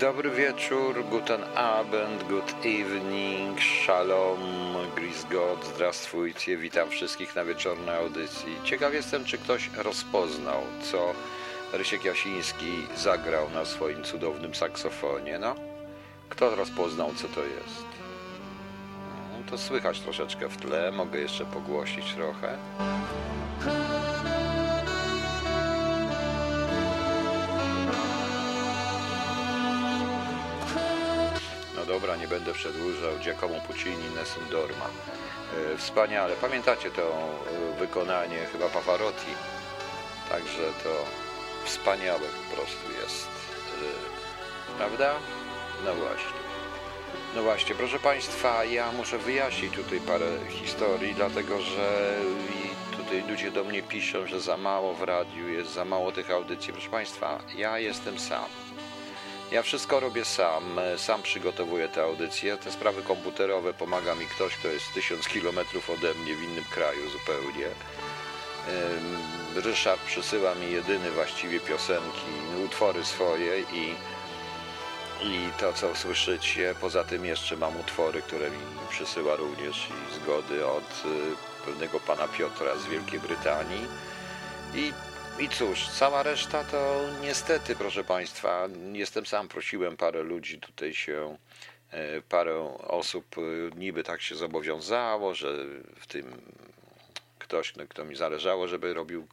Dobry wieczór, guten Abend, good evening, shalom, gris God, zdrastwujcie, witam wszystkich na wieczornej audycji. Ciekaw jestem, czy ktoś rozpoznał, co Rysiek Jasiński zagrał na swoim cudownym saksofonie, no? Kto rozpoznał, co to jest? No, to słychać troszeczkę w tle, mogę jeszcze pogłosić trochę. Nie będę przedłużał. Giacomo Puccini, Nessun Dorma. E, Wspaniale. Pamiętacie to e, wykonanie chyba Pavarotti? Także to wspaniałe po prostu jest. Prawda? No właśnie. No właśnie, proszę Państwa, ja muszę wyjaśnić tutaj parę historii, dlatego że tutaj ludzie do mnie piszą, że za mało w radiu jest, za mało tych audycji. Proszę Państwa, ja jestem sam. Ja wszystko robię sam, e, sam przygotowuję te audycje. Te sprawy komputerowe pomaga mi ktoś, kto jest tysiąc kilometrów ode mnie w innym kraju zupełnie. Ryszard przysyła mi jedyny właściwie piosenki, utwory swoje i, i to, co słyszycie. Poza tym jeszcze mam utwory, które mi przysyła również i zgody od y, pewnego pana Piotra z Wielkiej Brytanii. I i cóż, cała reszta to niestety, proszę Państwa, jestem sam, prosiłem parę ludzi tutaj się, e, parę osób e, niby tak się zobowiązało, że w tym ktoś, no, kto mi zależało, żeby robił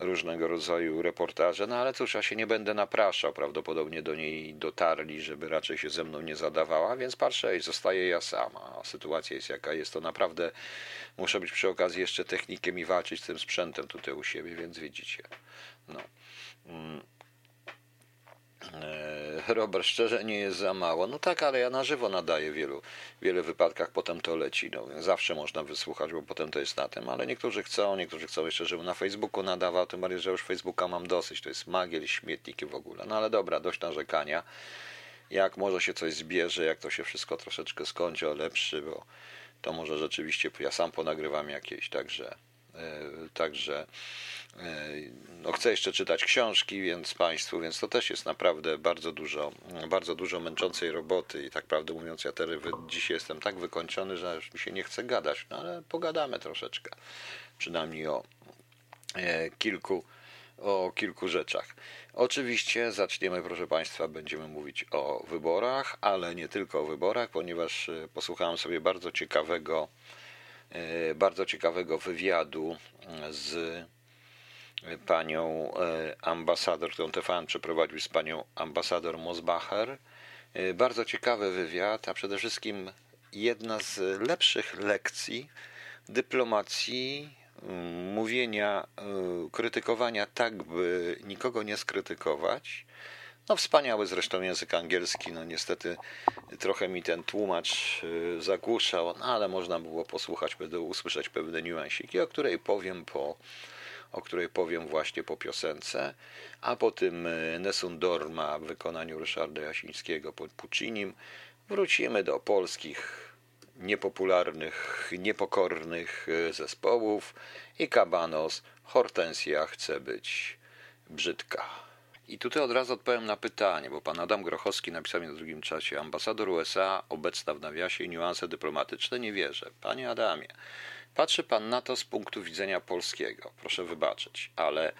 różnego rodzaju reportaże, no ale cóż, ja się nie będę napraszał, prawdopodobnie do niej dotarli, żeby raczej się ze mną nie zadawała, więc patrzę i zostaję ja sama. A sytuacja jest jaka jest, to naprawdę muszę być przy okazji jeszcze technikiem i walczyć z tym sprzętem tutaj u siebie, więc widzicie. No. Mm. E, Robert, szczerze nie jest za mało. No tak, ale ja na żywo nadaję w wielu, wypadkach, potem to leci. No, zawsze można wysłuchać, bo potem to jest na tym, ale niektórzy chcą, niektórzy chcą jeszcze, żebym na Facebooku nadawał, tym bardziej, że już Facebooka mam dosyć. To jest magiel, śmietniki w ogóle. No ale dobra, dość narzekania. Jak może się coś zbierze, jak to się wszystko troszeczkę skończy, o lepszy, bo to może rzeczywiście ja sam ponagrywam jakieś, także, także e, no chcę jeszcze czytać książki, więc Państwu, więc to też jest naprawdę bardzo dużo, bardzo dużo męczącej roboty i tak prawdę mówiąc, ja teraz dzisiaj jestem tak wykończony, że już mi się nie chce gadać, no ale pogadamy troszeczkę, przynajmniej o e, kilku, o kilku rzeczach. Oczywiście zaczniemy, proszę Państwa, będziemy mówić o wyborach, ale nie tylko o wyborach, ponieważ e, posłuchałem sobie bardzo ciekawego, e, bardzo ciekawego wywiadu z panią e, ambasador, którą TVN przeprowadził z panią ambasador Mosbacher. Bardzo ciekawy wywiad, a przede wszystkim jedna z lepszych lekcji dyplomacji mówienia, e, krytykowania tak, by nikogo nie skrytykować. No wspaniały zresztą język angielski, no niestety trochę mi ten tłumacz e, zagłuszał, no ale można było posłuchać, usłyszeć pewne niuansiki, o której powiem po, o której powiem właśnie po piosence, a po tym e, Nessun Dorma w wykonaniu Ryszarda Jasińskiego pod Puccinim. Wrócimy do polskich niepopularnych, niepokornych e, zespołów i Kabanos Hortensja chce być brzydka. I tutaj od razu odpowiem na pytanie, bo pan Adam Grochowski napisał mi na drugim czasie ambasador USA obecna w nawiasie i niuanse dyplomatyczne nie wierzę. Panie Adamie, patrzy pan na to z punktu widzenia polskiego, proszę wybaczyć, ale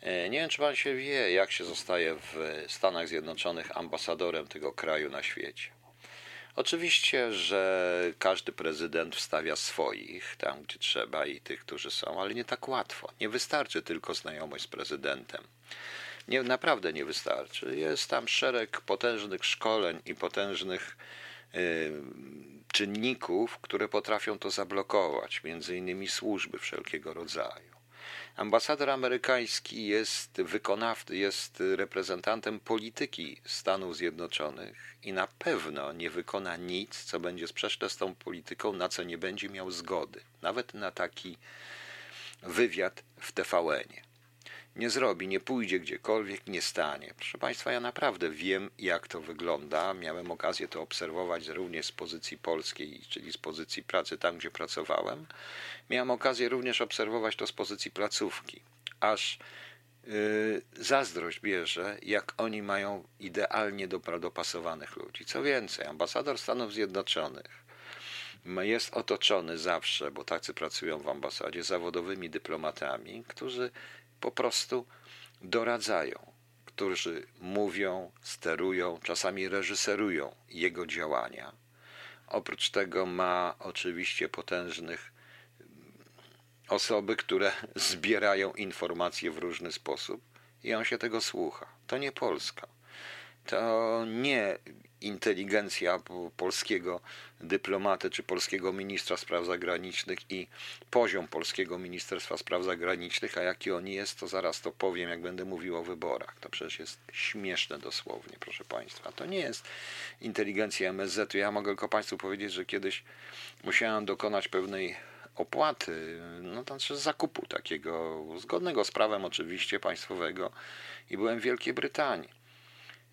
e, nie wiem, czy pan się wie, jak się zostaje w Stanach Zjednoczonych ambasadorem tego kraju na świecie. Oczywiście, że każdy prezydent wstawia swoich tam, gdzie trzeba i tych, którzy są, ale nie tak łatwo. Nie wystarczy tylko znajomość z prezydentem. Nie, naprawdę nie wystarczy. Jest tam szereg potężnych szkoleń i potężnych y, czynników, które potrafią to zablokować, między innymi służby wszelkiego rodzaju. Ambasador amerykański jest wykonawcy, jest reprezentantem polityki Stanów Zjednoczonych i na pewno nie wykona nic, co będzie sprzeczne z tą polityką, na co nie będzie miał zgody, nawet na taki wywiad w TVN-ie nie zrobi, nie pójdzie gdziekolwiek, nie stanie. Proszę Państwa, ja naprawdę wiem, jak to wygląda. Miałem okazję to obserwować również z pozycji polskiej, czyli z pozycji pracy tam, gdzie pracowałem. Miałem okazję również obserwować to z pozycji placówki. Aż zazdrość bierze, jak oni mają idealnie dopasowanych ludzi. Co więcej, ambasador Stanów Zjednoczonych jest otoczony zawsze, bo tacy pracują w ambasadzie, zawodowymi dyplomatami, którzy po prostu doradzają, którzy mówią, sterują, czasami reżyserują jego działania. Oprócz tego ma oczywiście potężnych osoby, które zbierają informacje w różny sposób i on się tego słucha. To nie Polska. To nie inteligencja polskiego dyplomaty czy polskiego ministra spraw zagranicznych i poziom polskiego Ministerstwa Spraw Zagranicznych, a jaki on jest, to zaraz to powiem, jak będę mówił o wyborach. To przecież jest śmieszne dosłownie, proszę Państwa. To nie jest inteligencja MSZ. Ja mogę tylko Państwu powiedzieć, że kiedyś musiałem dokonać pewnej opłaty, no to znaczy zakupu takiego, zgodnego z prawem oczywiście państwowego i byłem w Wielkiej Brytanii.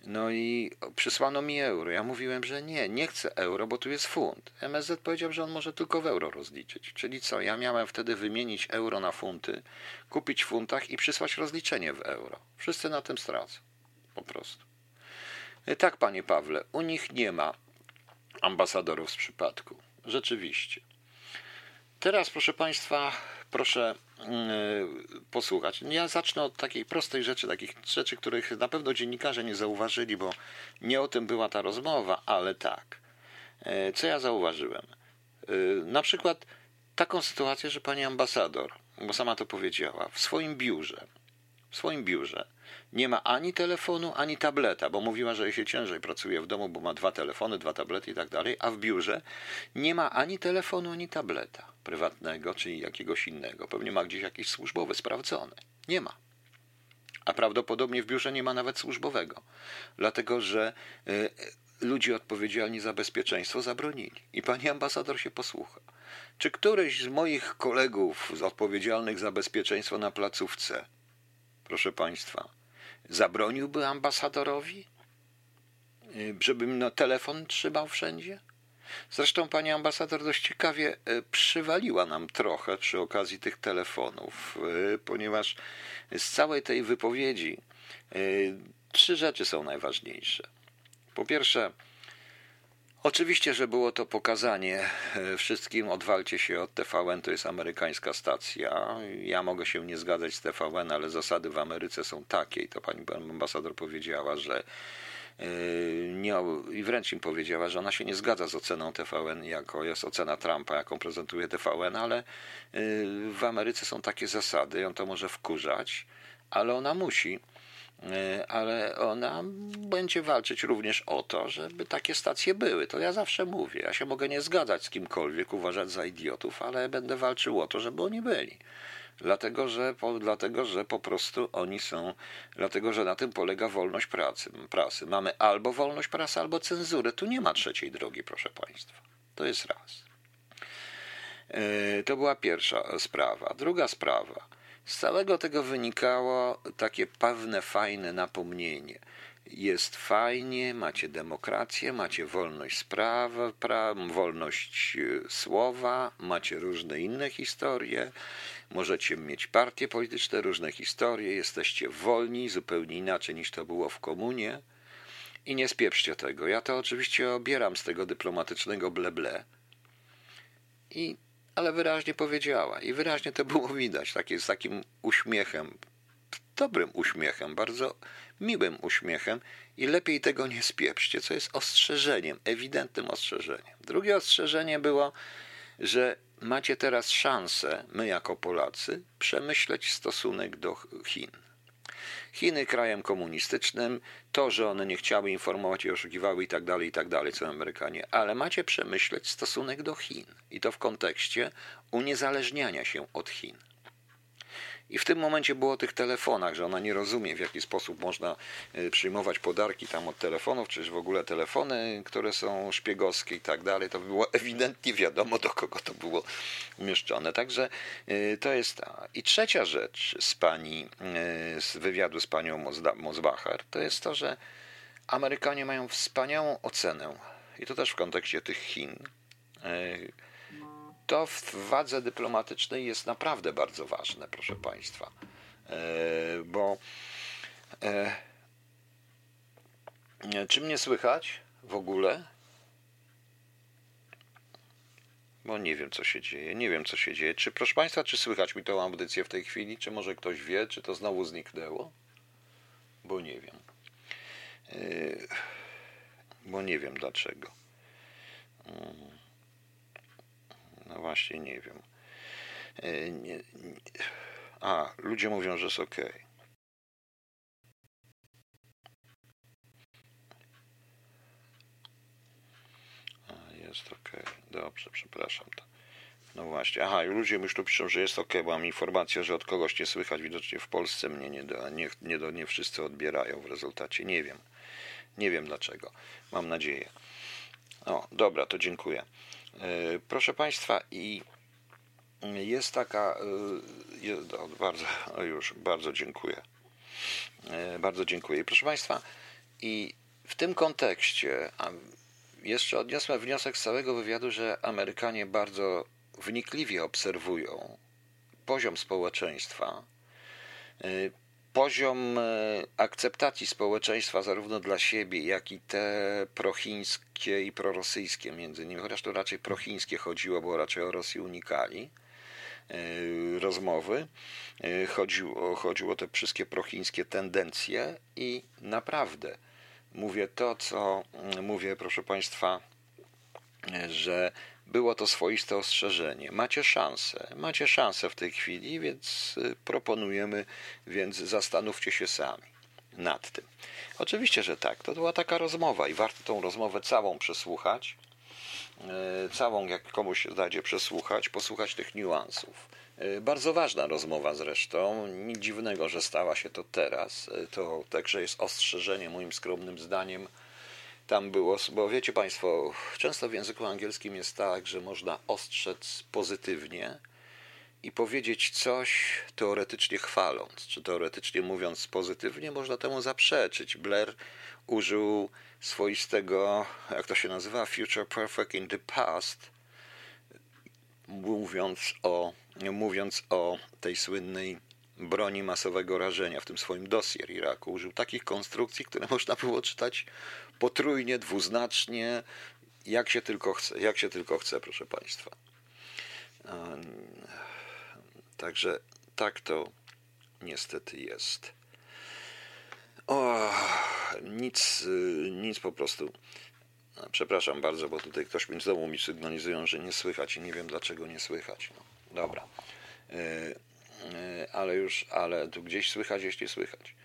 No i przysłano mi euro. Ja mówiłem, że nie, nie chcę euro, bo tu jest funt. MSZ powiedział, że on może tylko w euro rozliczyć. Czyli co? Ja miałem wtedy wymienić euro na funty, kupić w funtach i przysłać rozliczenie w euro. Wszyscy na tym stracą. Po prostu. Tak, panie Pawle, u nich nie ma ambasadorów z przypadku. Rzeczywiście. Teraz, proszę Państwa, proszę yy, posłuchać. Ja zacznę od takiej prostej rzeczy, takich rzeczy, których na pewno dziennikarze nie zauważyli, bo nie o tym była ta rozmowa, ale tak. Yy, co ja zauważyłem? Yy, na przykład taką sytuację, że pani ambasador, bo sama to powiedziała, w swoim biurze, w swoim biurze nie ma ani telefonu, ani tableta, bo mówiła, że jej się ciężej pracuje w domu, bo ma dwa telefony, dwa tablety i tak dalej, a w biurze nie ma ani telefonu, ani tableta prywatnego, czyli jakiegoś innego. Pewnie ma gdzieś jakiś służbowy, sprawdzony. Nie ma. A prawdopodobnie w biurze nie ma nawet służbowego, dlatego że y, ludzie odpowiedzialni za bezpieczeństwo zabronili. I pani ambasador się posłucha. Czy któryś z moich kolegów odpowiedzialnych za bezpieczeństwo na placówce, proszę państwa, zabroniłby ambasadorowi, y, żeby no, telefon trzymał wszędzie? Zresztą pani ambasador dość ciekawie e, przywaliła nam trochę przy okazji tych telefonów, e, ponieważ z całej tej wypowiedzi trzy rzeczy są najważniejsze. Po pierwsze, Oczywiście, że było to pokazanie wszystkim, odwalcie się od TVN, to jest amerykańska stacja. Ja mogę się nie zgadzać z TVN, ale zasady w Ameryce są takie. I to pani ambasador powiedziała, że Yy, nie, i wręcz im powiedziała, że ona się nie zgadza z oceną TVN, jako jest ocena Trumpa, jaką prezentuje TVN, ale yy, w Ameryce są takie zasady, ją to może wkurzać, ale ona musi ale ona będzie walczyć również o to, żeby takie stacje były. To ja zawsze mówię. Ja się mogę nie zgadzać z kimkolwiek, uważać za idiotów, ale będę walczył o to, żeby oni byli dlatego że, po, dlatego, że po prostu oni są, dlatego że na tym polega wolność pracy, prasy. Mamy albo wolność prasy, albo cenzurę. Tu nie ma trzeciej drogi, proszę Państwa. To jest raz. E, to była pierwsza sprawa. Druga sprawa. Z całego tego wynikało takie pewne, fajne napomnienie. Jest fajnie, macie demokrację, macie wolność spraw, pra, wolność e, słowa, macie różne inne historie, Możecie mieć partie polityczne, różne historie, jesteście wolni zupełnie inaczej niż to było w komunie i nie spieprzcie tego. Ja to oczywiście obieram z tego dyplomatycznego bleble. I, ale wyraźnie powiedziała i wyraźnie to było widać, takie, z takim uśmiechem, dobrym uśmiechem, bardzo miłym uśmiechem i lepiej tego nie spieprzcie, co jest ostrzeżeniem, ewidentnym ostrzeżeniem. Drugie ostrzeżenie było, że macie teraz szansę, my jako Polacy, przemyśleć stosunek do Chin. Chiny krajem komunistycznym, to, że one nie chciały informować i oszukiwały i tak dalej, i tak dalej, co Amerykanie, ale macie przemyśleć stosunek do Chin. I to w kontekście uniezależniania się od Chin. I w tym momencie było o tych telefonach, że ona nie rozumie, w jaki sposób można y, przyjmować podarki tam od telefonów, czy w ogóle telefony, które są szpiegowskie i tak dalej. To było ewidentnie wiadomo, do kogo to było umieszczone. Także y, to jest ta. I trzecia rzecz z pani, y, z wywiadu z panią Mosbacher, to jest to, że Amerykanie mają wspaniałą ocenę, i to też w kontekście tych Chin to w wadze dyplomatycznej jest naprawdę bardzo ważne, proszę Państwa. bo czy mnie słychać w ogóle? Bo nie wiem, co się dzieje. Nie wiem, co się dzieje. Czy, proszę Państwa, czy słychać mi tą audycję w tej chwili? Czy może ktoś wie, czy to znowu zniknęło? Bo nie wiem. Yy, bo nie wiem dlaczego. No właśnie, nie wiem. Nie. A, ludzie mówią, że jest ok. jest ok. Dobrze, przepraszam. No właśnie. Aha, ludzie już tu piszą, że jest ok, bo mam informację, że od kogoś nie słychać. Widocznie w Polsce mnie nie, do, nie, nie, do, nie wszyscy odbierają w rezultacie. Nie wiem. Nie wiem dlaczego. Mam nadzieję. O, dobra, to dziękuję. Yy, proszę Państwa, i jest taka. Yy, jest, o, bardzo, o już, bardzo dziękuję. Yy, bardzo dziękuję. proszę Państwa, i w tym kontekście, jeszcze odniosłem wniosek z całego wywiadu, że Amerykanie bardzo wnikliwie obserwują poziom społeczeństwa, poziom y, akceptacji społeczeństwa zarówno dla siebie, jak i te prochińskie i prorosyjskie między nimi, chociaż to raczej prochińskie chodziło, bo raczej o Rosji unikali y, rozmowy. Chodziło, chodziło o te wszystkie prochińskie tendencje i naprawdę mówię to, co mówię, proszę Państwa, że było to swoiste ostrzeżenie. Macie szansę, macie szansę w tej chwili, więc y, proponujemy, więc zastanówcie się sami nad tym. Oczywiście, że tak. To była taka rozmowa i warto tą rozmowę całą przesłuchać. Y, całą, jak komuś się zdaje przesłuchać, posłuchać tych niuansów. Y, bardzo ważna rozmowa zresztą. Nic dziwnego, że stała się to teraz. To także jest ostrzeżenie, moim skromnym zdaniem, tam było, bo wiecie Państwo, często w języku angielskim jest tak, że można ostrzec pozytywnie i powiedzieć coś teoretycznie chwaląc, czy teoretycznie mówiąc pozytywnie, można temu zaprzeczyć. Blair użył swoistego, jak to się nazywa, future perfect in the past, mówiąc o, mówiąc o tej słynnej broni masowego rażenia w tym swoim dossier Iraku. Użył takich konstrukcji, które można było czytać potrójnie, dwuznacznie, jak się tylko chce, jak się tylko chce, proszę Państwa. Także tak to niestety jest. O, nic, nic po prostu. Przepraszam bardzo, bo tutaj ktoś mi znowu mi sygnalizują, że nie słychać i nie wiem dlaczego nie słychać. No, dobra. E, e, ale już, ale tu gdzieś słychać, jeśli słychać.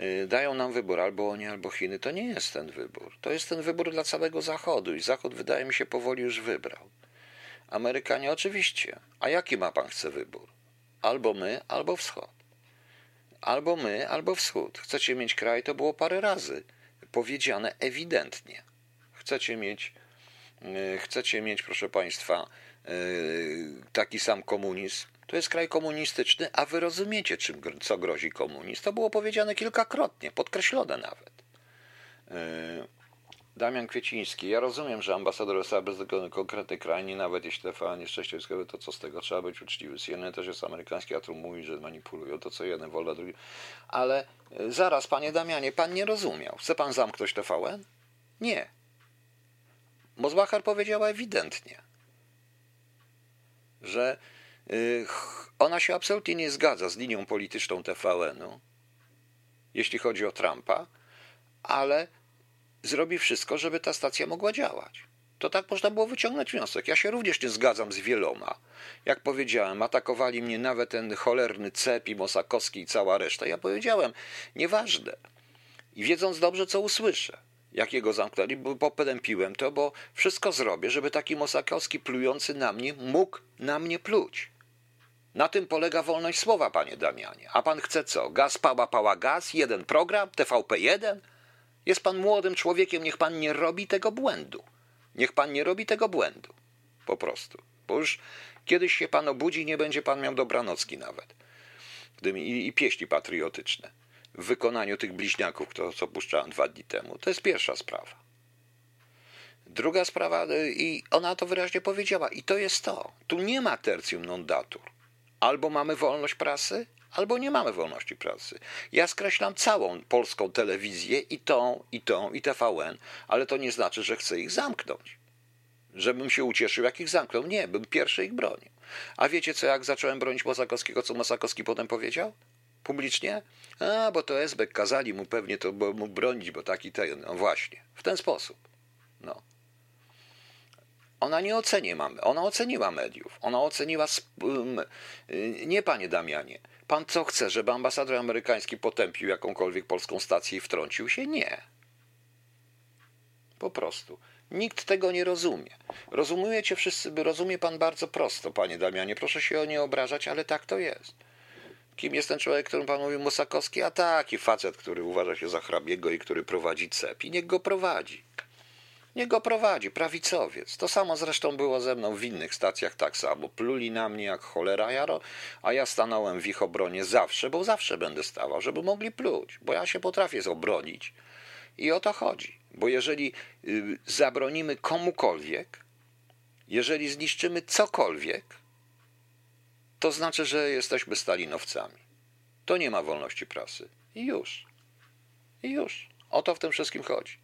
Y, dają nam wybór albo oni, albo Chiny, to nie jest ten wybór. To jest ten wybór dla całego Zachodu i Zachód wydaje mi się powoli już wybrał. Amerykanie oczywiście. A jaki ma pan chce wybór? Albo my, albo wschód. Albo my, albo wschód. Chcecie mieć kraj, to było parę razy powiedziane ewidentnie. Chcecie mieć, y, chcecie mieć, proszę państwa, y, taki sam komunizm, to jest kraj komunistyczny, a wy rozumiecie, czym, co grozi komunizm. To było powiedziane kilkakrotnie, podkreślone nawet. E, Damian Kwieciński. Ja rozumiem, że ambasador USA bez konkretny kraj, nie nawet jeśli trwa nieszczęście wojskowe, to co z tego? Trzeba być uczciwy. CNN też jest amerykański, a tu mówi, że manipulują to, co jeden wolna, drugi. Ale e, zaraz, panie Damianie, pan nie rozumiał. Chce pan zamknąć TVN? Nie. Mozbacher powiedziała ewidentnie, że ona się absolutnie nie zgadza z linią polityczną TVN-u, jeśli chodzi o Trumpa, ale zrobi wszystko, żeby ta stacja mogła działać. To tak można było wyciągnąć wniosek. Ja się również nie zgadzam z wieloma. Jak powiedziałem, atakowali mnie nawet ten cholerny Cep i Mosakowski i cała reszta. Ja powiedziałem, nieważne. I wiedząc dobrze, co usłyszę. Jakiego zamknęli, bo popępiłem to, bo wszystko zrobię, żeby taki Mosakowski plujący na mnie mógł na mnie pluć. Na tym polega wolność słowa, panie Damianie. A pan chce co? Gaz pała pała gaz? Jeden program? TVP1? Jest pan młodym człowiekiem, niech pan nie robi tego błędu. Niech pan nie robi tego błędu. Po prostu. Bo już kiedyś się pan obudzi, nie będzie pan miał dobranocki nawet. I, i pieśni patriotyczne. W wykonaniu tych bliźniaków, co puszczałem dwa dni temu. To jest pierwsza sprawa. Druga sprawa, y, i ona to wyraźnie powiedziała, i to jest to. Tu nie ma tertium non datur. Albo mamy wolność prasy, albo nie mamy wolności prasy. Ja skreślam całą polską telewizję i tą, i tą, i TVN, ale to nie znaczy, że chcę ich zamknąć. Żebym się ucieszył, jak ich zamknął. Nie, bym pierwszy ich bronił. A wiecie co, jak zacząłem bronić Mosakowskiego, co Mosakowski potem powiedział? Publicznie? A, bo to Esbek kazali mu pewnie to mu bronić, bo taki ten. No właśnie, w ten sposób. No. Ona nie oceni mamy, ona oceniła mediów. Ona oceniła. Y, nie, panie Damianie. Pan co chce, żeby ambasador amerykański potępił jakąkolwiek polską stację i wtrącił się? Nie. Po prostu. Nikt tego nie rozumie. Rozumiecie wszyscy, rozumie pan bardzo prosto, panie Damianie. Proszę się o nie obrażać, ale tak to jest. Kim jest ten człowiek, którym pan mówił Mosakowski? A taki facet, który uważa się za hrabiego i który prowadzi CEP. I niech go prowadzi. Niech go prowadzi, prawicowiec. To samo zresztą było ze mną w innych stacjach tak samo. Pluli na mnie jak cholera jaro, a ja stanąłem w ich obronie zawsze, bo zawsze będę stawał, żeby mogli pluć, bo ja się potrafię obronić. I o to chodzi. Bo jeżeli y, zabronimy komukolwiek, jeżeli zniszczymy cokolwiek, to znaczy, że jesteśmy stalinowcami. To nie ma wolności prasy. I już. I już. O to w tym wszystkim chodzi.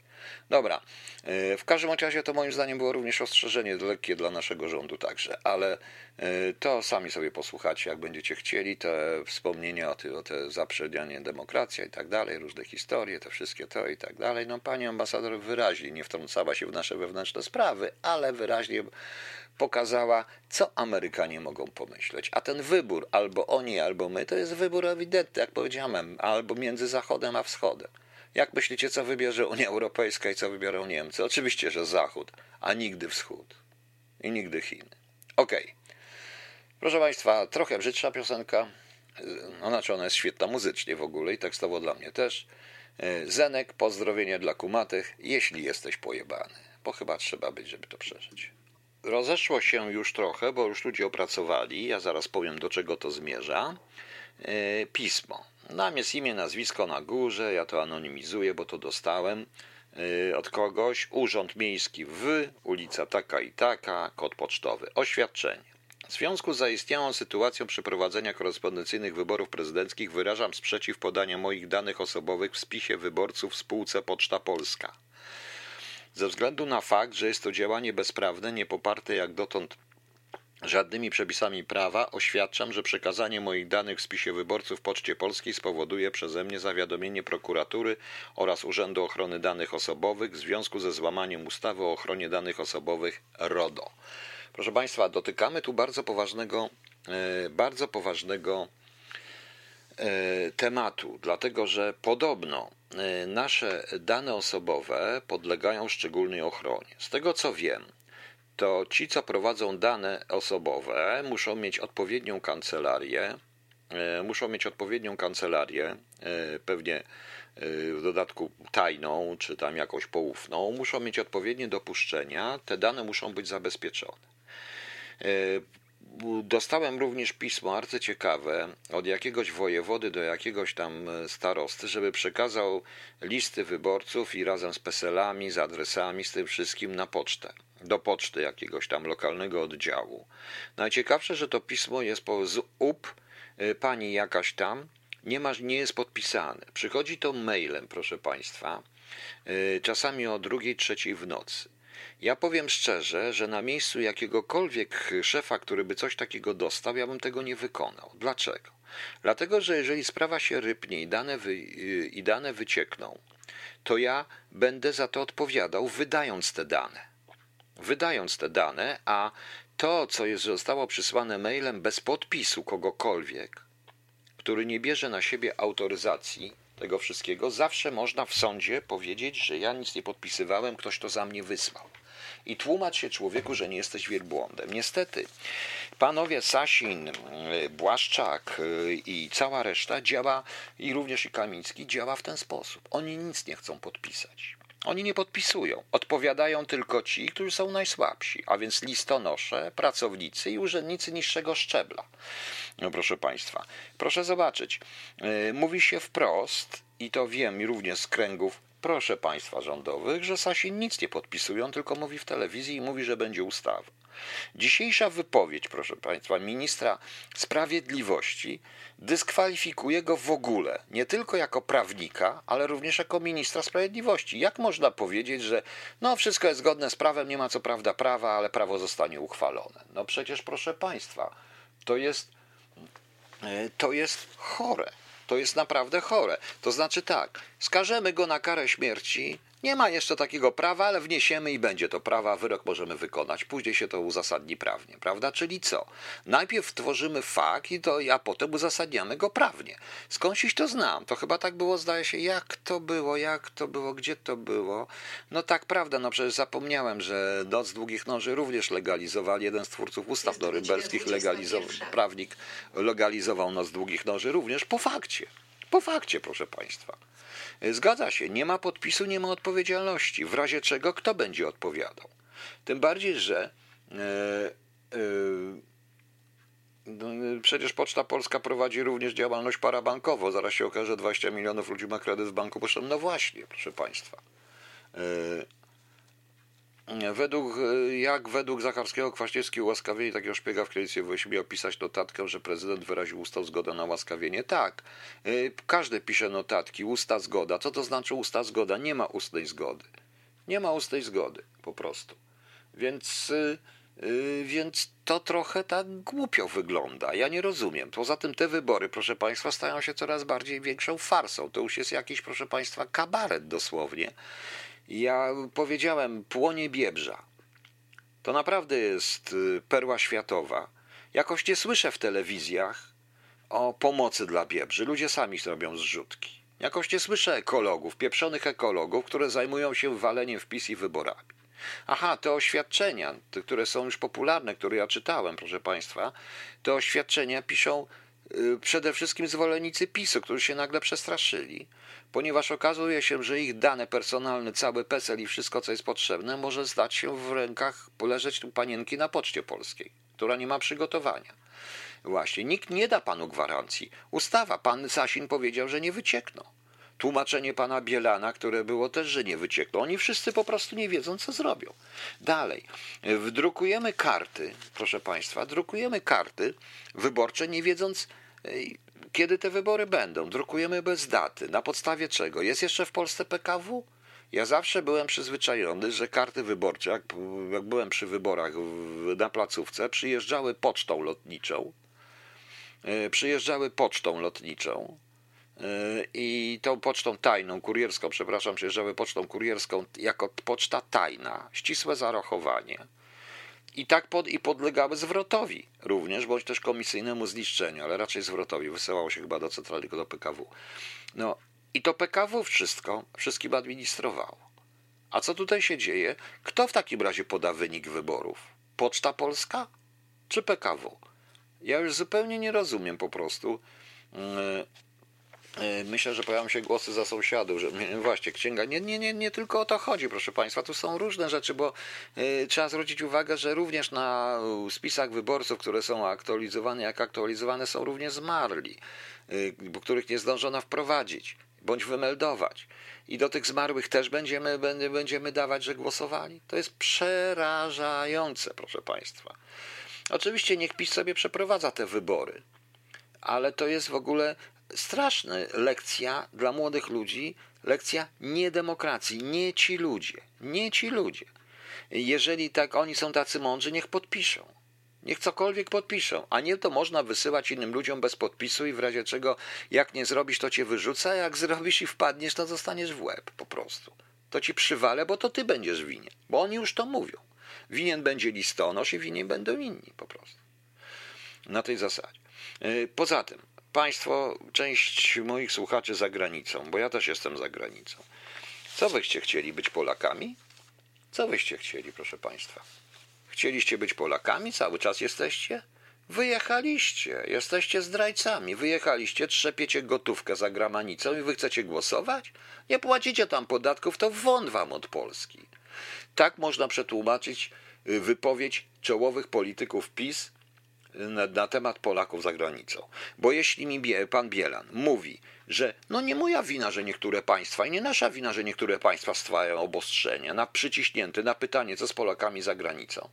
Dobra. E, w każdym razie to moim zdaniem było również ostrzeżenie lekkie dla naszego rządu także, ale e, to sami sobie posłuchacie, jak będziecie chcieli, te wspomnienia o, te, o te zaprzedanie demokracja i tak dalej, różne historie, te wszystkie to i tak dalej. No pani ambasador wyraźnie nie wtrącała się w nasze wewnętrzne sprawy, ale wyraźnie pokazała, co Amerykanie mogą pomyśleć. A ten wybór, albo oni, albo my, to jest wybór ewidentny, jak powiedziałem, albo między Zachodem a Wschodem. Jak myślicie, co wybierze Unia Europejska i co wybiorą Niemcy? Oczywiście, że Zachód, a nigdy Wschód i nigdy Chiny. Okej. Okay. Proszę Państwa, trochę brzydsza piosenka. Ona, znaczy ona jest świetna muzycznie w ogóle i tekstowo dla mnie też. Zenek, pozdrowienia dla kumatych, jeśli jesteś pojebany. Bo chyba trzeba być, żeby to przeżyć. Rozeszło się już trochę, bo już ludzie opracowali. Ja zaraz powiem, do czego to zmierza. E, pismo. Nam jest imię, nazwisko na górze, ja to anonimizuję, bo to dostałem e, od kogoś. Urząd Miejski w, ulica taka i taka, kod pocztowy. Oświadczenie. W związku z zaistniałą sytuacją przeprowadzenia korespondencyjnych wyborów prezydenckich wyrażam sprzeciw podania moich danych osobowych w spisie wyborców w spółce Poczta Polska. Ze względu na fakt, że jest to działanie bezprawne, niepoparte jak dotąd żadnymi przepisami prawa, oświadczam, że przekazanie moich danych w spisie wyborców Poczcie Polskiej spowoduje przeze mnie zawiadomienie prokuratury oraz Urzędu Ochrony Danych Osobowych w związku ze złamaniem ustawy o ochronie danych osobowych RODO. Proszę Państwa, dotykamy tu bardzo poważnego, e, bardzo poważnego e, tematu, dlatego że podobno e, nasze dane osobowe podlegają szczególnej ochronie. Z tego co wiem, to ci, co prowadzą dane osobowe, muszą mieć odpowiednią kancelarię, e, muszą mieć odpowiednią kancelarię, e, pewnie e, w dodatku tajną, czy tam jakąś poufną, muszą mieć odpowiednie dopuszczenia, te dane muszą być zabezpieczone. Dostałem również pismo arcyciekawe od jakiegoś wojewody do jakiegoś tam starosty, żeby przekazał listy wyborców i razem z peselami, z adresami, z tym wszystkim na pocztę do poczty jakiegoś tam lokalnego oddziału. Najciekawsze, że to pismo jest po z up y, pani jakaś tam, nie, ma, nie jest podpisane. Przychodzi to mailem, proszę Państwa, y, czasami o drugiej, trzeciej w nocy. Ja powiem szczerze, że na miejscu jakiegokolwiek szefa, który by coś takiego dostał, ja bym tego nie wykonał. Dlaczego? Dlatego, że jeżeli sprawa się rypnie i dane, wy, y, i dane wyciekną, to ja będę za to odpowiadał, wydając te dane wydając te dane, a to, co jest, zostało przysłane mailem bez podpisu kogokolwiek, który nie bierze na siebie autoryzacji tego wszystkiego, zawsze można w sądzie powiedzieć, że ja nic nie podpisywałem, ktoś to za mnie wysłał. I tłumacz się człowieku, że nie jesteś wielbłądem. Niestety, panowie Sasin, Błaszczak i cała reszta działa, i również i Kamiński działa w ten sposób. Oni nic nie chcą podpisać. Oni nie podpisują. Odpowiadają tylko ci, którzy są najsłabsi, a więc listonosze, pracownicy i urzędnicy niższego szczebla. No proszę Państwa, proszę zobaczyć. Y, mówi się wprost, i to wiem również z kręgów, proszę Państwa rządowych, że Sasin nic nie podpisują, tylko mówi w telewizji i mówi, że będzie ustawa. Dzisiejsza wypowiedź, proszę Państwa, ministra sprawiedliwości dyskwalifikuje go w ogóle, nie tylko jako prawnika, ale również jako ministra sprawiedliwości. Jak można powiedzieć, że no wszystko jest zgodne z prawem, nie ma co prawda prawa, ale prawo zostanie uchwalone? No przecież, proszę Państwa, to jest, e, to jest chore. To jest naprawdę chore. To znaczy tak, skażemy go na karę śmierci, nie ma jeszcze takiego prawa, ale wniesiemy i będzie to prawa, wyrok możemy wykonać. Później się to uzasadni prawnie, prawda? Czyli co? Najpierw tworzymy fakt, i to, a potem uzasadniamy go prawnie. Skądś to znam. To chyba tak było, zdaje się, jak to było, jak to było, gdzie to było. No tak, prawda, no przecież zapomniałem, że Noc Długich Noży również legalizowali, jeden z twórców ustaw norymberskich, legalizował, prawnik legalizował Noc Długich Noży również po fakcie. Po fakcie, proszę Państwa. Zgadza się, nie ma podpisu, nie ma odpowiedzialności. W razie czego kto będzie odpowiadał? Tym bardziej, że e, no, Przecież Poczta Polska prowadzi również działalność parabankową. Zaraz się okaże, że 20 milionów ludzi ma kredyt w banku. Proszę, no właśnie, proszę Państwa. Według, jak według Zacharskiego Kwaśniewski ułaskawienie takiego szpiega w kredycie musi opisać notatkę, że prezydent wyraził ustał zgodę na łaskawienie? Tak. Y, każdy pisze notatki, usta zgoda. Co to znaczy usta zgoda? Nie ma ustnej zgody. Nie ma ustnej zgody, po prostu. Więc, yy, więc to trochę tak głupio wygląda. Ja nie rozumiem. Poza tym te wybory, proszę Państwa, stają się coraz bardziej większą farsą. To już jest jakiś, proszę Państwa, kabaret dosłownie. Ja powiedziałem, płonie Biebrza. To naprawdę jest y, perła światowa. Jakoś nie słyszę w telewizjach o pomocy dla Biebrzy. Ludzie sami robią zrzutki. Jakoś nie słyszę ekologów, pieprzonych ekologów, które zajmują się waleniem wpis i wyborami. Aha, te oświadczenia, które są już popularne, które ja czytałem, proszę Państwa, te oświadczenia piszą przede wszystkim zwolennicy PiSu, którzy się nagle przestraszyli ponieważ okazuje się, że ich dane personalne, cały PESEL i wszystko, co jest potrzebne, może zdać się w rękach, poleżeć tu panienki na Poczcie Polskiej, która nie ma przygotowania. Właśnie, nikt nie da panu gwarancji. Ustawa, pan Sasin powiedział, że nie wyciekną. Tłumaczenie pana Bielana, które było też, że nie wyciekną. Oni wszyscy po prostu nie wiedzą, co zrobią. Dalej, wdrukujemy karty, proszę państwa, drukujemy karty wyborcze, nie wiedząc, kiedy te wybory będą? Drukujemy bez daty. Na podstawie czego? Jest jeszcze w Polsce PKW? Ja zawsze byłem przyzwyczajony, że karty wyborcze, jak, jak byłem przy wyborach na placówce, przyjeżdżały pocztą lotniczą. E, przyjeżdżały pocztą lotniczą i tą pocztą tajną, kurierską, przepraszam, przyjeżdżały pocztą kurierską jako poczta tajna, ścisłe zarachowanie i tak pod, i podlegały zwrotowi również, bądź też komisyjnemu zniszczeniu, ale raczej zwrotowi. Wysyłało się chyba do centralnego, do PKW. No i to PKW wszystko, wszystkim administrowało. A co tutaj się dzieje? Kto w takim razie poda wynik wyborów? Poczta Polska czy PKW? Ja już zupełnie nie rozumiem po prostu. E, myślę, że pojawią się głosy za sąsiadów, że właśnie księga. Nie, nie, nie, nie tylko o to chodzi, proszę Państwa. Tu są różne rzeczy, bo y, trzeba zwrócić uwagę, że również na spisach wyborców, które są aktualizowane, jak aktualizowane są również zmarli, y, których nie zdążono wprowadzić bądź wymeldować. I do tych zmarłych też będziemy, będziemy dawać, że głosowali. To jest przerażające, proszę Państwa. Oczywiście niech PiS sobie przeprowadza te wybory, ale to jest w ogóle straszna lekcja dla młodych ludzi, lekcja niedemokracji, nie ci ludzie, nie ci ludzie. Jeżeli tak oni są tacy mądrzy, niech podpiszą. Niech cokolwiek podpiszą, a nie to można wysyłać innym ludziom bez podpisu i w razie czego jak nie zrobisz, to cię wyrzuca, jak zrobisz i wpadniesz, to zostaniesz w łeb po prostu. To ci przywalę, bo to ty będziesz winien, bo oni już to mówią. Winien będzie listonosz i winien będą inni po prostu. Na tej zasadzie. Y, poza tym, Państwo, część moich słuchaczy za granicą, bo ja też jestem za granicą. Co wyście chcieli być Polakami? Co wyście chcieli, proszę Państwa? Chcieliście być Polakami? Cały czas jesteście? Wyjechaliście, jesteście zdrajcami, wyjechaliście, trzepiecie gotówkę za gramanicą i wy chcecie głosować? Nie płacicie tam podatków, to won wam od Polski. Tak można przetłumaczyć y, wypowiedź czołowych polityków PiS na, na, temat Polaków za granicą. Bo jeśli mi bie, pan Bielan mówi, że no nie moja wina, że niektóre państwa i nie nasza wina, że niektóre państwa stwarzają obostrzenia, na przyciśnięty na pytanie, co z Polakami za granicą.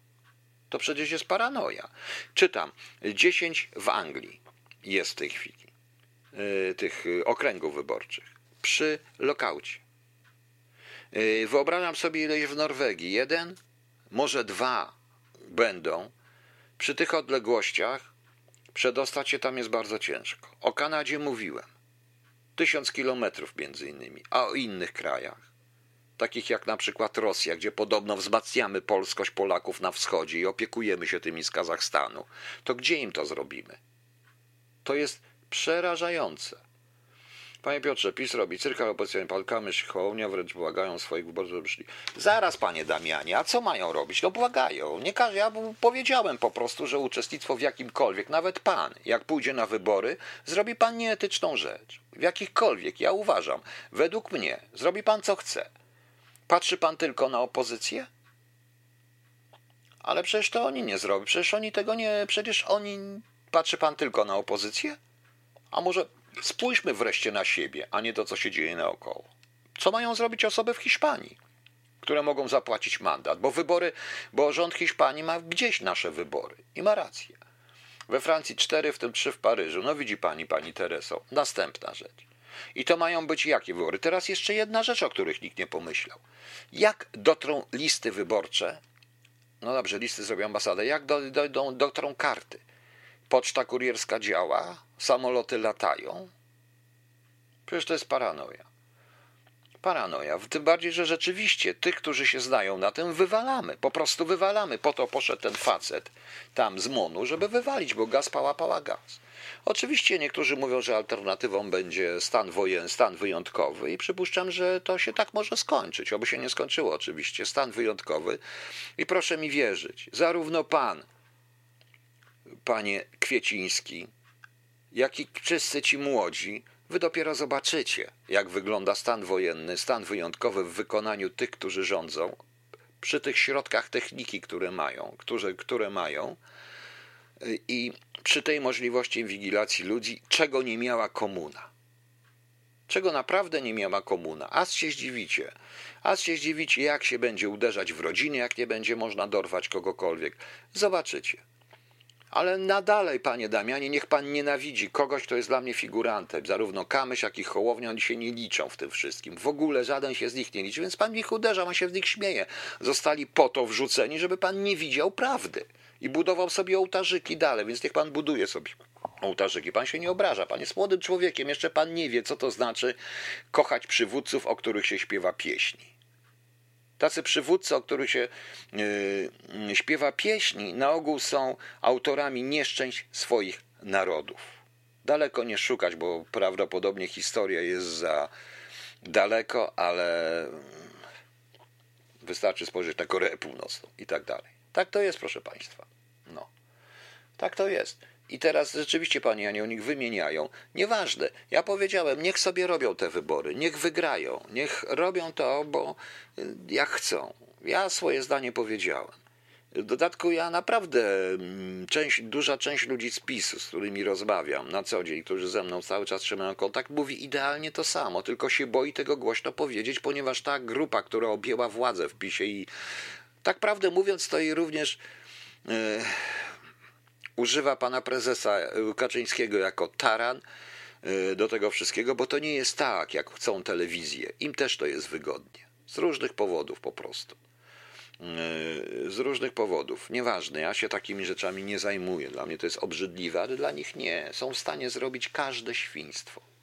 To przecież jest paranoja. Czytam, 10 w Anglii jest w tej chwili y, tych okręgów wyborczych przy lokaucie. Y, wyobrażam sobie ileś w Norwegii. Jeden, może dwa będą. Przy tych odległościach przedostać się tam jest bardzo ciężko. O Kanadzie mówiłem. Tysiąc kilometrów między innymi, a o innych krajach takich jak na przykład Rosja, gdzie podobno wzmacniamy polskość Polaków na wschodzie i opiekujemy się tymi z Kazachstanu, to gdzie im to zrobimy? To jest przerażające. Panie Piotrze, PiS robi cyrka, opozycja palkamy, Hołownia wręcz błagają swoich wyborców, żeby szli. Zaraz, panie Damianie, a co mają robić? No błagają. Nie każe, ja powiedziałem po prostu, że uczestnictwo w jakimkolwiek, nawet pan, jak pójdzie na wybory, zrobi pan nieetyczną rzecz. W jakichkolwiek, ja uważam, według mnie, zrobi pan co chce. Patrzy pan tylko na opozycję? Ale przecież to oni nie zrobią. Przecież oni tego nie. Przecież oni. Patrzy pan tylko na opozycję? A może spójrzmy wreszcie na siebie, a nie to, co się dzieje naokoło. Co mają zrobić osoby w Hiszpanii, które mogą zapłacić mandat? Bo wybory, bo rząd Hiszpanii ma gdzieś nasze wybory i ma rację. We Francji cztery, w tym trzy w Paryżu. No widzi pani, pani Tereso. Następna rzecz. I to mają być jakie wybory? Teraz jeszcze jedna rzecz, o których nikt nie pomyślał. Jak dotrą listy wyborcze? No dobrze, listy zrobią ambasadę. Jak do, do, do, dotrą karty? Poczta kurierska działa? Samoloty latają? Przecież to jest paranoja. Paranoja. Tym bardziej, że rzeczywiście tych, którzy się znają na tym, wywalamy. Po prostu wywalamy. Po to poszedł ten facet tam z Monu, żeby wywalić, bo gaz pała, pała gaz. Oczywiście niektórzy mówią, że alternatywą będzie stan wojenny, stan wyjątkowy i przypuszczam, że to się tak może skończyć, oby się nie skończyło oczywiście, stan wyjątkowy. I proszę mi wierzyć, zarówno pan, panie Kwieciński, jak i wszyscy ci młodzi, wy dopiero zobaczycie, jak wygląda stan wojenny, stan wyjątkowy w wykonaniu tych, którzy rządzą, przy tych środkach techniki, które mają, które, które mają i przy tej możliwości inwigilacji ludzi, czego nie miała komuna. Czego naprawdę nie miała komuna. Aż się zdziwicie. Aż się zdziwicie, jak się będzie uderzać w rodziny, jak nie będzie można dorwać kogokolwiek. Zobaczycie. Ale nadalej, panie Damianie, niech pan nienawidzi kogoś, kto jest dla mnie figurantem. Zarówno Kamyś, jak i Hołownia, oni się nie liczą w tym wszystkim. W ogóle żaden się z nich nie liczy, więc pan ich uderza, on się z nich śmieje. Zostali po to wrzuceni, żeby pan nie widział prawdy i budował sobie ołtarzyki dalej, więc niech pan buduje sobie ołtarzyki. Pan się nie obraża, pan jest młodym człowiekiem, jeszcze pan nie wie, co to znaczy kochać przywódców, o których się śpiewa pieśni. Tacy przywódcy, o których się yy, śpiewa pieśni, na ogół są autorami nieszczęść swoich narodów. Daleko nie szukać, bo prawdopodobnie historia jest za daleko, ale wystarczy spojrzeć na Koreę Północną i tak dalej. Tak to jest, proszę Państwa. No. Tak to jest. I teraz rzeczywiście panie Janie, nich wymieniają. Nieważne. Ja powiedziałem, niech sobie robią te wybory, niech wygrają, niech robią to, bo y, jak chcą. Ja swoje zdanie powiedziałem. W dodatku ja naprawdę, mm, część, duża część ludzi z PiSu, z którymi rozmawiam na co dzień, którzy ze mną cały czas trzymają kontakt, mówi idealnie to samo, tylko się boi tego głośno powiedzieć, ponieważ ta grupa, która objęła władzę w PiSie i tak prawdę mówiąc, to również e, używa pana prezesa Kaczyńskiego jako taran e, do tego wszystkiego, bo to nie jest tak, jak chcą telewizje. Im też to jest wygodnie. Z różnych powodów po prostu. E, z różnych powodów. Nieważne, ja się takimi rzeczami nie zajmuję. Dla mnie to jest obrzydliwe, ale dla nich nie. Są w stanie zrobić każde świństwo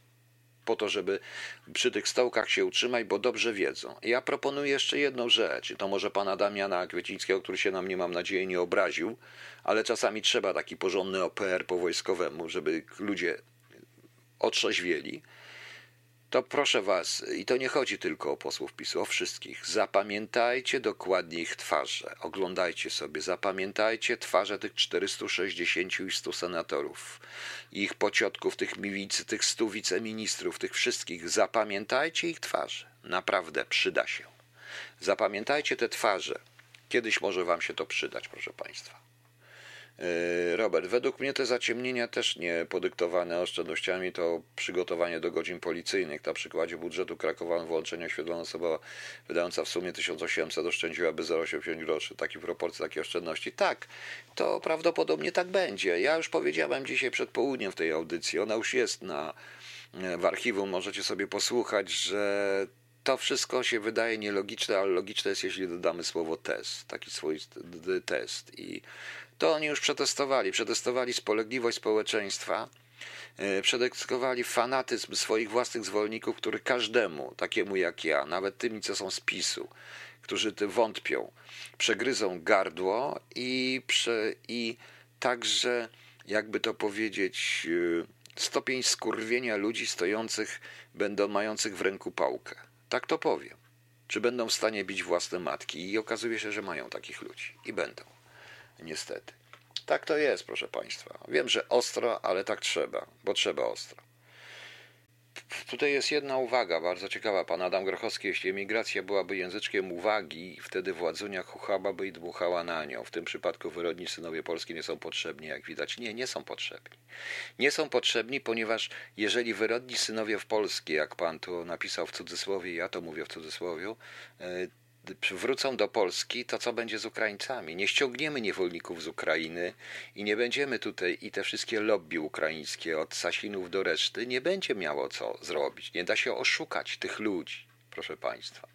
po to, żeby przy tych stołkach się utrzymać, bo dobrze wiedzą. Ja proponuję jeszcze jedną rzecz, i to może pana Damiana Kwiecińskiego, który się na mnie, mam nadzieję, nie obraził, ale czasami trzeba taki porządny OPR po wojskowemu, żeby ludzie otrzeźwieli to proszę Was, i to nie chodzi tylko o posłów PiSu, o wszystkich, zapamiętajcie dokładnie ich twarze, oglądajcie sobie, zapamiętajcie twarze tych 460 i 100 senatorów, ich pociotków, tych milicy, tych 100 wiceministrów, tych wszystkich, zapamiętajcie ich twarze, naprawdę przyda się. Zapamiętajcie te twarze, kiedyś może Wam się to przydać, proszę Państwa. Yy, Robert, według mnie te zaciemnienia też nie podyktowane oszczędnościami to przygotowanie do godzin policyjnych. Na przykładzie budżetu Krakowa wyłączenie oświetlona osoba wydająca w sumie 1800 oszczędziłaby 0,85 groszy. Taki proporcji, takiej oszczędności. Tak, to prawdopodobnie tak będzie. Ja już powiedziałem dzisiaj przed południem w tej audycji, ona już jest na, w archiwum, możecie sobie posłuchać, że to wszystko się wydaje nielogiczne, ale logiczne jest, jeśli dodamy słowo test, taki swój test. I to oni już przetestowali. Przetestowali spolegliwość społeczeństwa, e, przetestowali fanatyzm swoich własnych zwolenników, który każdemu, takiemu jak ja, nawet tymi, co są z PiSu, którzy ty wątpią, przegryzą gardło i, prze, i także, jakby to powiedzieć, e, stopień skurwienia ludzi stojących, będą mających w ręku pałkę. Tak to powiem. Czy będą w stanie bić własne matki? I okazuje się, że mają takich ludzi. I będą. Niestety. Tak to jest, proszę Państwa. Wiem, że ostro, ale tak trzeba, bo trzeba ostro. Tutaj jest jedna uwaga, bardzo ciekawa. Pan Adam Grochowski, jeśli emigracja byłaby języczkiem uwagi, wtedy władzunia chuchałaby i dmuchała na nią. W tym przypadku wyrodni synowie Polski nie są potrzebni, jak widać. Nie, nie są potrzebni. Nie są potrzebni, ponieważ jeżeli wyrodni synowie w Polskie, jak pan tu napisał w cudzysłowie, ja to mówię w cudzysłowie, wrócą do Polski, to co będzie z Ukraińcami? Nie ściągniemy niewolników z Ukrainy i nie będziemy tutaj, i te wszystkie lobby ukraińskie, od Sasinów do reszty, nie będzie miało co zrobić. Nie da się oszukać tych ludzi, proszę Państwa.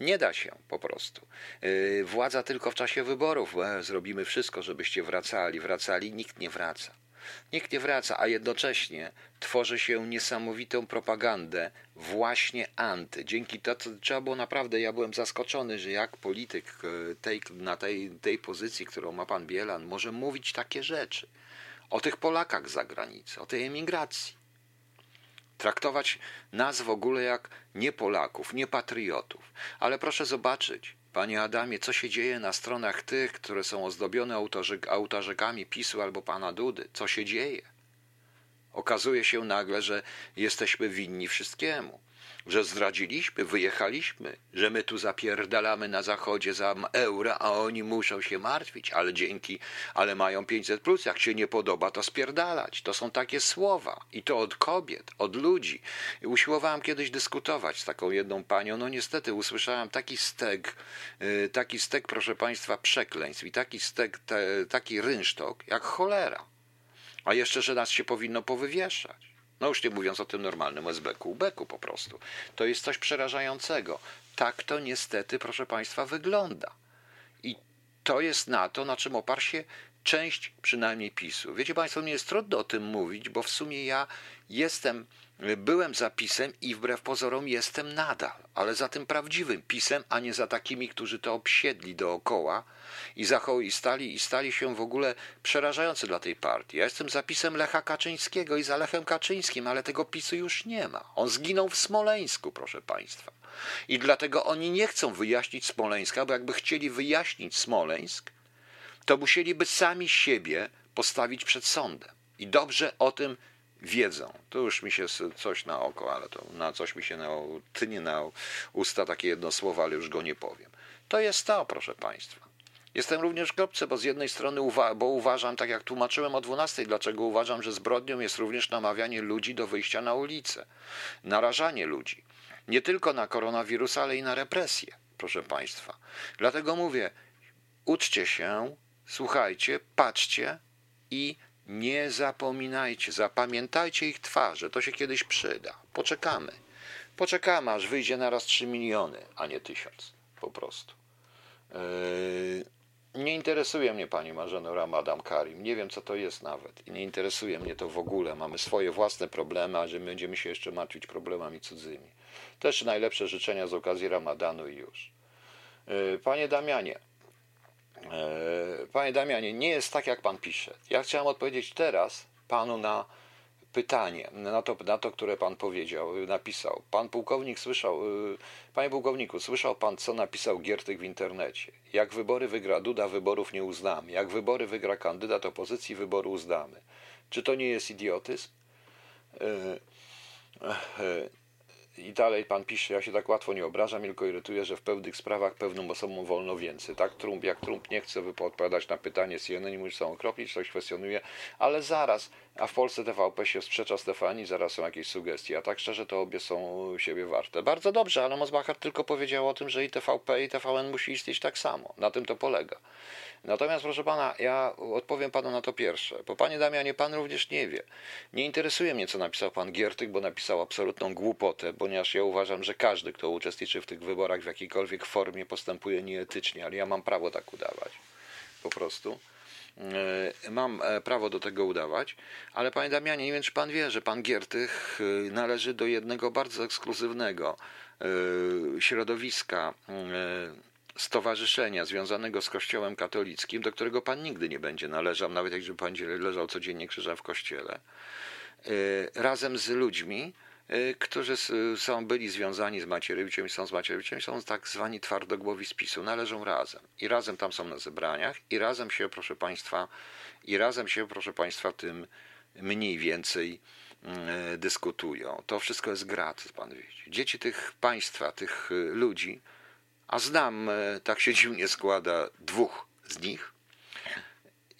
Nie da się po prostu. Yy, władza tylko w czasie wyborów. Zrobimy wszystko, żebyście wracali. Wracali, nikt nie wraca. Nikt nie wraca, a jednocześnie tworzy się niesamowitą propagandę właśnie anty. Dzięki to trzeba było naprawdę, ja byłem zaskoczony, że jak polityk e, tej, na tej, tej pozycji, którą ma pan Bielan, może mówić takie rzeczy o tych Polakach z zagranicy, o tej emigracji. Traktować nas w ogóle jak nie Polaków, nie patriotów. Ale proszę zobaczyć, Panie Adamie, co się dzieje na stronach tych, które są ozdobione autorzekami PiSu albo pana Dudy? Co się dzieje? Okazuje się nagle, że jesteśmy winni wszystkiemu że zdradziliśmy, wyjechaliśmy, że my tu zapierdalamy na zachodzie za euro, a oni muszą się martwić, ale dzięki, ale mają 500 plus, jak się nie podoba, to spierdalać. To są takie słowa i to od kobiet, od ludzi. I kiedyś dyskutować z taką jedną panią, no niestety usłyszałem taki stek, y, taki stek, proszę państwa, przekleństw i taki stek, te, taki rynsztok, jak cholera. A jeszcze, że nas się powinno powywieszać. No już nie mówiąc o tym normalnym SB-ku, beku po prostu. To jest coś przerażającego. Tak to niestety, proszę Państwa, wygląda. I to jest na to, na czym oparł się część przynajmniej PiSu. Wiecie Państwo, mnie jest trudno o tym mówić, bo w sumie ja jestem Byłem za pisem i wbrew pozorom jestem nadal, ale za tym prawdziwym pisem, a nie za takimi, którzy to obsiedli dookoła i, i, stali, i stali się w ogóle przerażający dla tej partii. Ja jestem za pisem Lecha Kaczyńskiego i za Lechem Kaczyńskim, ale tego pisu już nie ma. On zginął w Smoleńsku, proszę Państwa. I dlatego oni nie chcą wyjaśnić Smoleńska, bo jakby chcieli wyjaśnić Smoleńsk, to musieliby sami siebie postawić przed sądem. I dobrze o tym wiedzą. To już mi się coś na oko, ale to na coś mi się na, tynie na usta takie jedno słowo, ale już go nie powiem. To jest to, proszę Państwa. Jestem również kropce, bo z jednej strony, uwa bo uważam, tak jak tłumaczyłem o 12, dlaczego uważam, że zbrodnią jest również namawianie ludzi do wyjścia na ulicę, narażanie ludzi. Nie tylko na koronawirusa, ale i na represję, proszę Państwa. Dlatego mówię, uczcie się, słuchajcie, patrzcie i nie zapominajcie, zapamiętajcie ich twarze, to się kiedyś przyda. Poczekamy. Poczekamy, aż wyjdzie naraz 3 miliony, a nie tysiąc. Po prostu. Yy, nie interesuje mnie pani Marzeno Ramadan Karim. Nie wiem, co to jest nawet. I nie interesuje mnie to w ogóle. Mamy swoje własne problemy, a że będziemy się jeszcze martwić problemami cudzymi. Też najlepsze życzenia z okazji Ramadanu i już. Yy, panie Damianie, panie Damianie, nie jest tak, jak pan pisze. Ja chciałem odpowiedzieć teraz panu na pytanie, na to, na to, które pan powiedział, napisał. Pan pułkownik słyszał, e, panie pułkowniku, słyszał pan, co napisał Giertych w internecie. Jak wybory wygra Duda, wyborów nie uznamy. Jak wybory wygra kandydat opozycji, wyboru uznamy. Czy to nie jest idiotyzm? I dalej pan pisze, ja się tak łatwo nie obrażam, tylko irytuję, że w pewnych sprawach pewnym osobom wolno więcej. Tak, Trump, jak Trump nie chce odpowiadać na pytanie CNN i mówi, są okropni, coś kwestionuje, ale zaraz, a w Polsce TVP się sprzecza Stefanii, zaraz są jakieś sugestie, a tak szczerze to obie są siebie warte. Bardzo dobrze, ale Mosbacher tylko powiedział o tym, że i TVP i TVN musi istnieć tak samo. Na tym to polega. Natomiast, proszę pana, ja odpowiem panu na to pierwsze. Bo panie Damianie, pan również nie wie. Nie interesuje mnie, co napisał pan Giertych, bo napisał absolutną głupotę, ponieważ ja uważam, że każdy, kto uczestniczy w tych wyborach w jakiejkolwiek formie, postępuje nieetycznie, ale ja mam prawo tak udawać. Po prostu. E, mam e, prawo do tego udawać, ale panie Damianie, nie wiem, czy pan wie, że pan Giertych e, należy do jednego bardzo ekskluzywnego środowiska stowarzyszenia związanego z Kościołem katolickim, do którego pan nigdy nie będzie należał, nawet jak pan leżał codziennie krzyżem w kościele, razem z ludźmi, którzy są byli związani z Macierewiczem i są z Macierewiczem, są tak zwani twardogłowi z PiSu, należą razem. I razem tam są na zebraniach i razem się, proszę Państwa, i razem się, proszę Państwa, tym mniej więcej y, dyskutują. To wszystko jest grat, pan widzi. Dzieci tych państwa, tych ludzi a znam, e, tak się dziwnie składa, dwóch z nich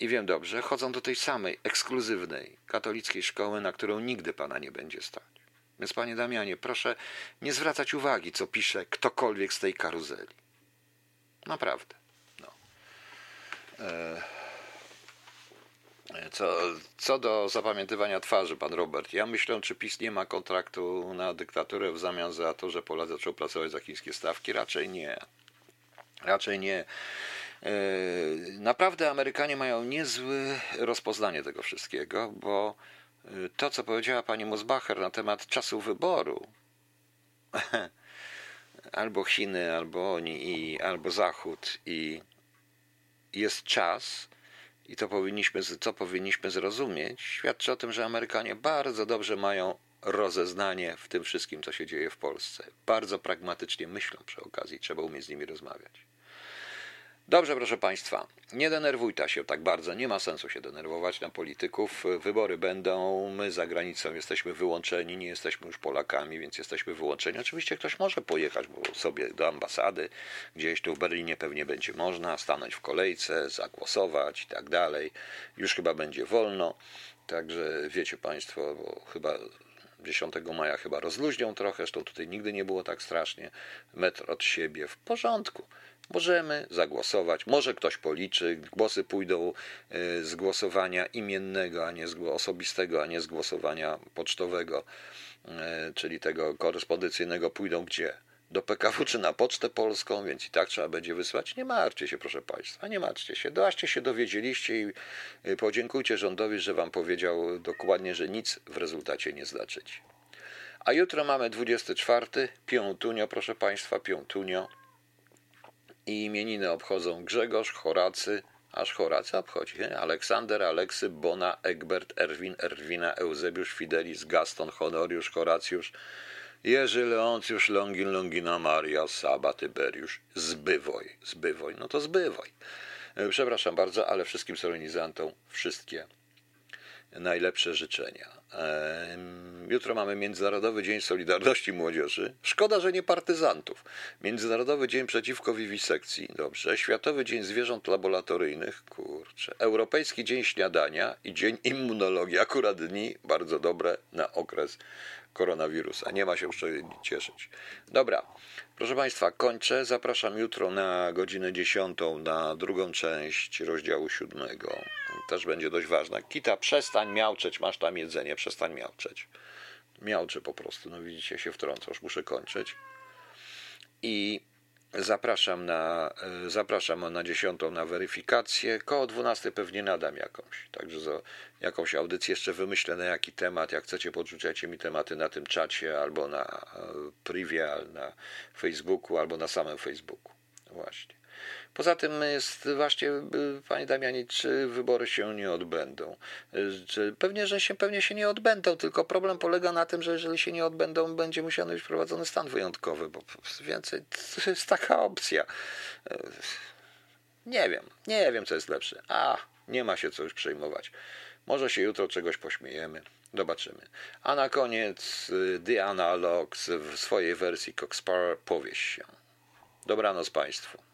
i wiem dobrze, chodzą do tej samej, ekskluzywnej katolickiej szkoły, na którą nigdy pana nie będzie stać. Więc panie Damianie, proszę nie zwracać uwagi, co pisze ktokolwiek z tej karuzeli. Naprawdę. No. E co, co do zapamiętywania twarzy, pan Robert, ja myślę, czy PiS nie ma kontraktu na dyktaturę w zamian za to, że Polacy zaczął pracować za chińskie stawki? Raczej nie. Raczej nie. E, naprawdę Amerykanie mają niezłe rozpoznanie tego wszystkiego, bo to, co powiedziała pani Mosbacher na temat czasu wyboru, albo Chiny, albo oni, i, albo Zachód, i jest czas, i to powinniśmy, co powinniśmy zrozumieć, świadczy o tym, że Amerykanie bardzo dobrze mają rozeznanie w tym wszystkim, co się dzieje w Polsce. Bardzo pragmatycznie myślą przy okazji, trzeba umieć z nimi rozmawiać. Dobrze, proszę Państwa, nie denerwujta się tak bardzo, nie ma sensu się denerwować na polityków. Wybory będą, my za granicą jesteśmy wyłączeni, nie jesteśmy już Polakami, więc jesteśmy wyłączeni. Oczywiście ktoś może pojechać sobie do ambasady, gdzieś tu w Berlinie pewnie będzie można, stanąć w kolejce, zagłosować i tak dalej. Już chyba będzie wolno, także wiecie Państwo, bo chyba 10 maja chyba rozluźnią trochę, zresztą tutaj nigdy nie było tak strasznie, metr od siebie, w porządku. Możemy zagłosować, może ktoś policzy, głosy pójdą e, z głosowania imiennego, a nie z osobistego, a nie z głosowania pocztowego, e, czyli tego korespondencyjnego pójdą gdzie? Do PKW czy na Pocztę Polską, więc i tak trzeba będzie wysłać. Nie martwcie się, proszę Państwa, nie martwcie się. Doaście się dowiedzieliście i e, podziękujcie rządowi, że Wam powiedział dokładnie, że nic w rezultacie nie znaczycie. A jutro mamy 24, piątunio, proszę Państwa, piątunio i imieniny obchodzą Grzegorz, Horacy, aż Horacy obchodzi, nie? Aleksander, Aleksy, Bona, Egbert, Erwin, Erwina, Eusebiusz, Fidelis, Gaston, Honoriusz, Horacjusz, Jerzy, Leoncjusz, Longin, Longina, Maria, Saba, Tyberiusz, Zbywoj, Zbywoj, no to Zbywoj. E, przepraszam bardzo, ale wszystkim solenizantom wszystkie najlepsze życzenia. Jutro mamy Międzynarodowy Dzień Solidarności Młodzieży. Szkoda, że nie partyzantów. Międzynarodowy Dzień Przeciwko Wiwisekcji. Dobrze. Światowy Dzień Zwierząt Laboratoryjnych. Kurczę. Europejski Dzień Śniadania i Dzień Immunologii. Akurat dni bardzo dobre na okres koronawirusa. Nie ma się już cieszyć. Dobra. Proszę Państwa, kończę. Zapraszam jutro na godzinę 10 na drugą część rozdziału 7. Też będzie dość ważna. Kita, przestań miałczeć, masz tam jedzenie, przestań miałczeć. Miałczę po prostu, no widzicie, się wtrąca, już muszę kończyć. I Zapraszam na, e, zapraszam na 10 na weryfikację. Koło 12 pewnie nadam jakąś. Także za jakąś audycję jeszcze wymyślę na jaki temat. Jak chcecie, podrzucicie mi tematy na tym czacie, albo na e, privie, na Facebooku, albo na samym Facebooku. Właśnie. Poza tym jest właśnie, y, panie Damianie, czy wybory się nie odbędą? Y, pewnie, że się, pewnie się nie odbędą, tylko problem polega na tym, że jeżeli się nie odbędą, będzie musiał być wprowadzony stan wyjątkowy, bo więcej to jest taka opcja. Y, nie wiem, nie wiem, co jest lepsze. A, nie ma się co już przejmować. Może się jutro czegoś pośmiejemy. Zobaczymy. A na koniec The Analogs w swojej wersji Coxpar powieś się. Dobranoc Państwu.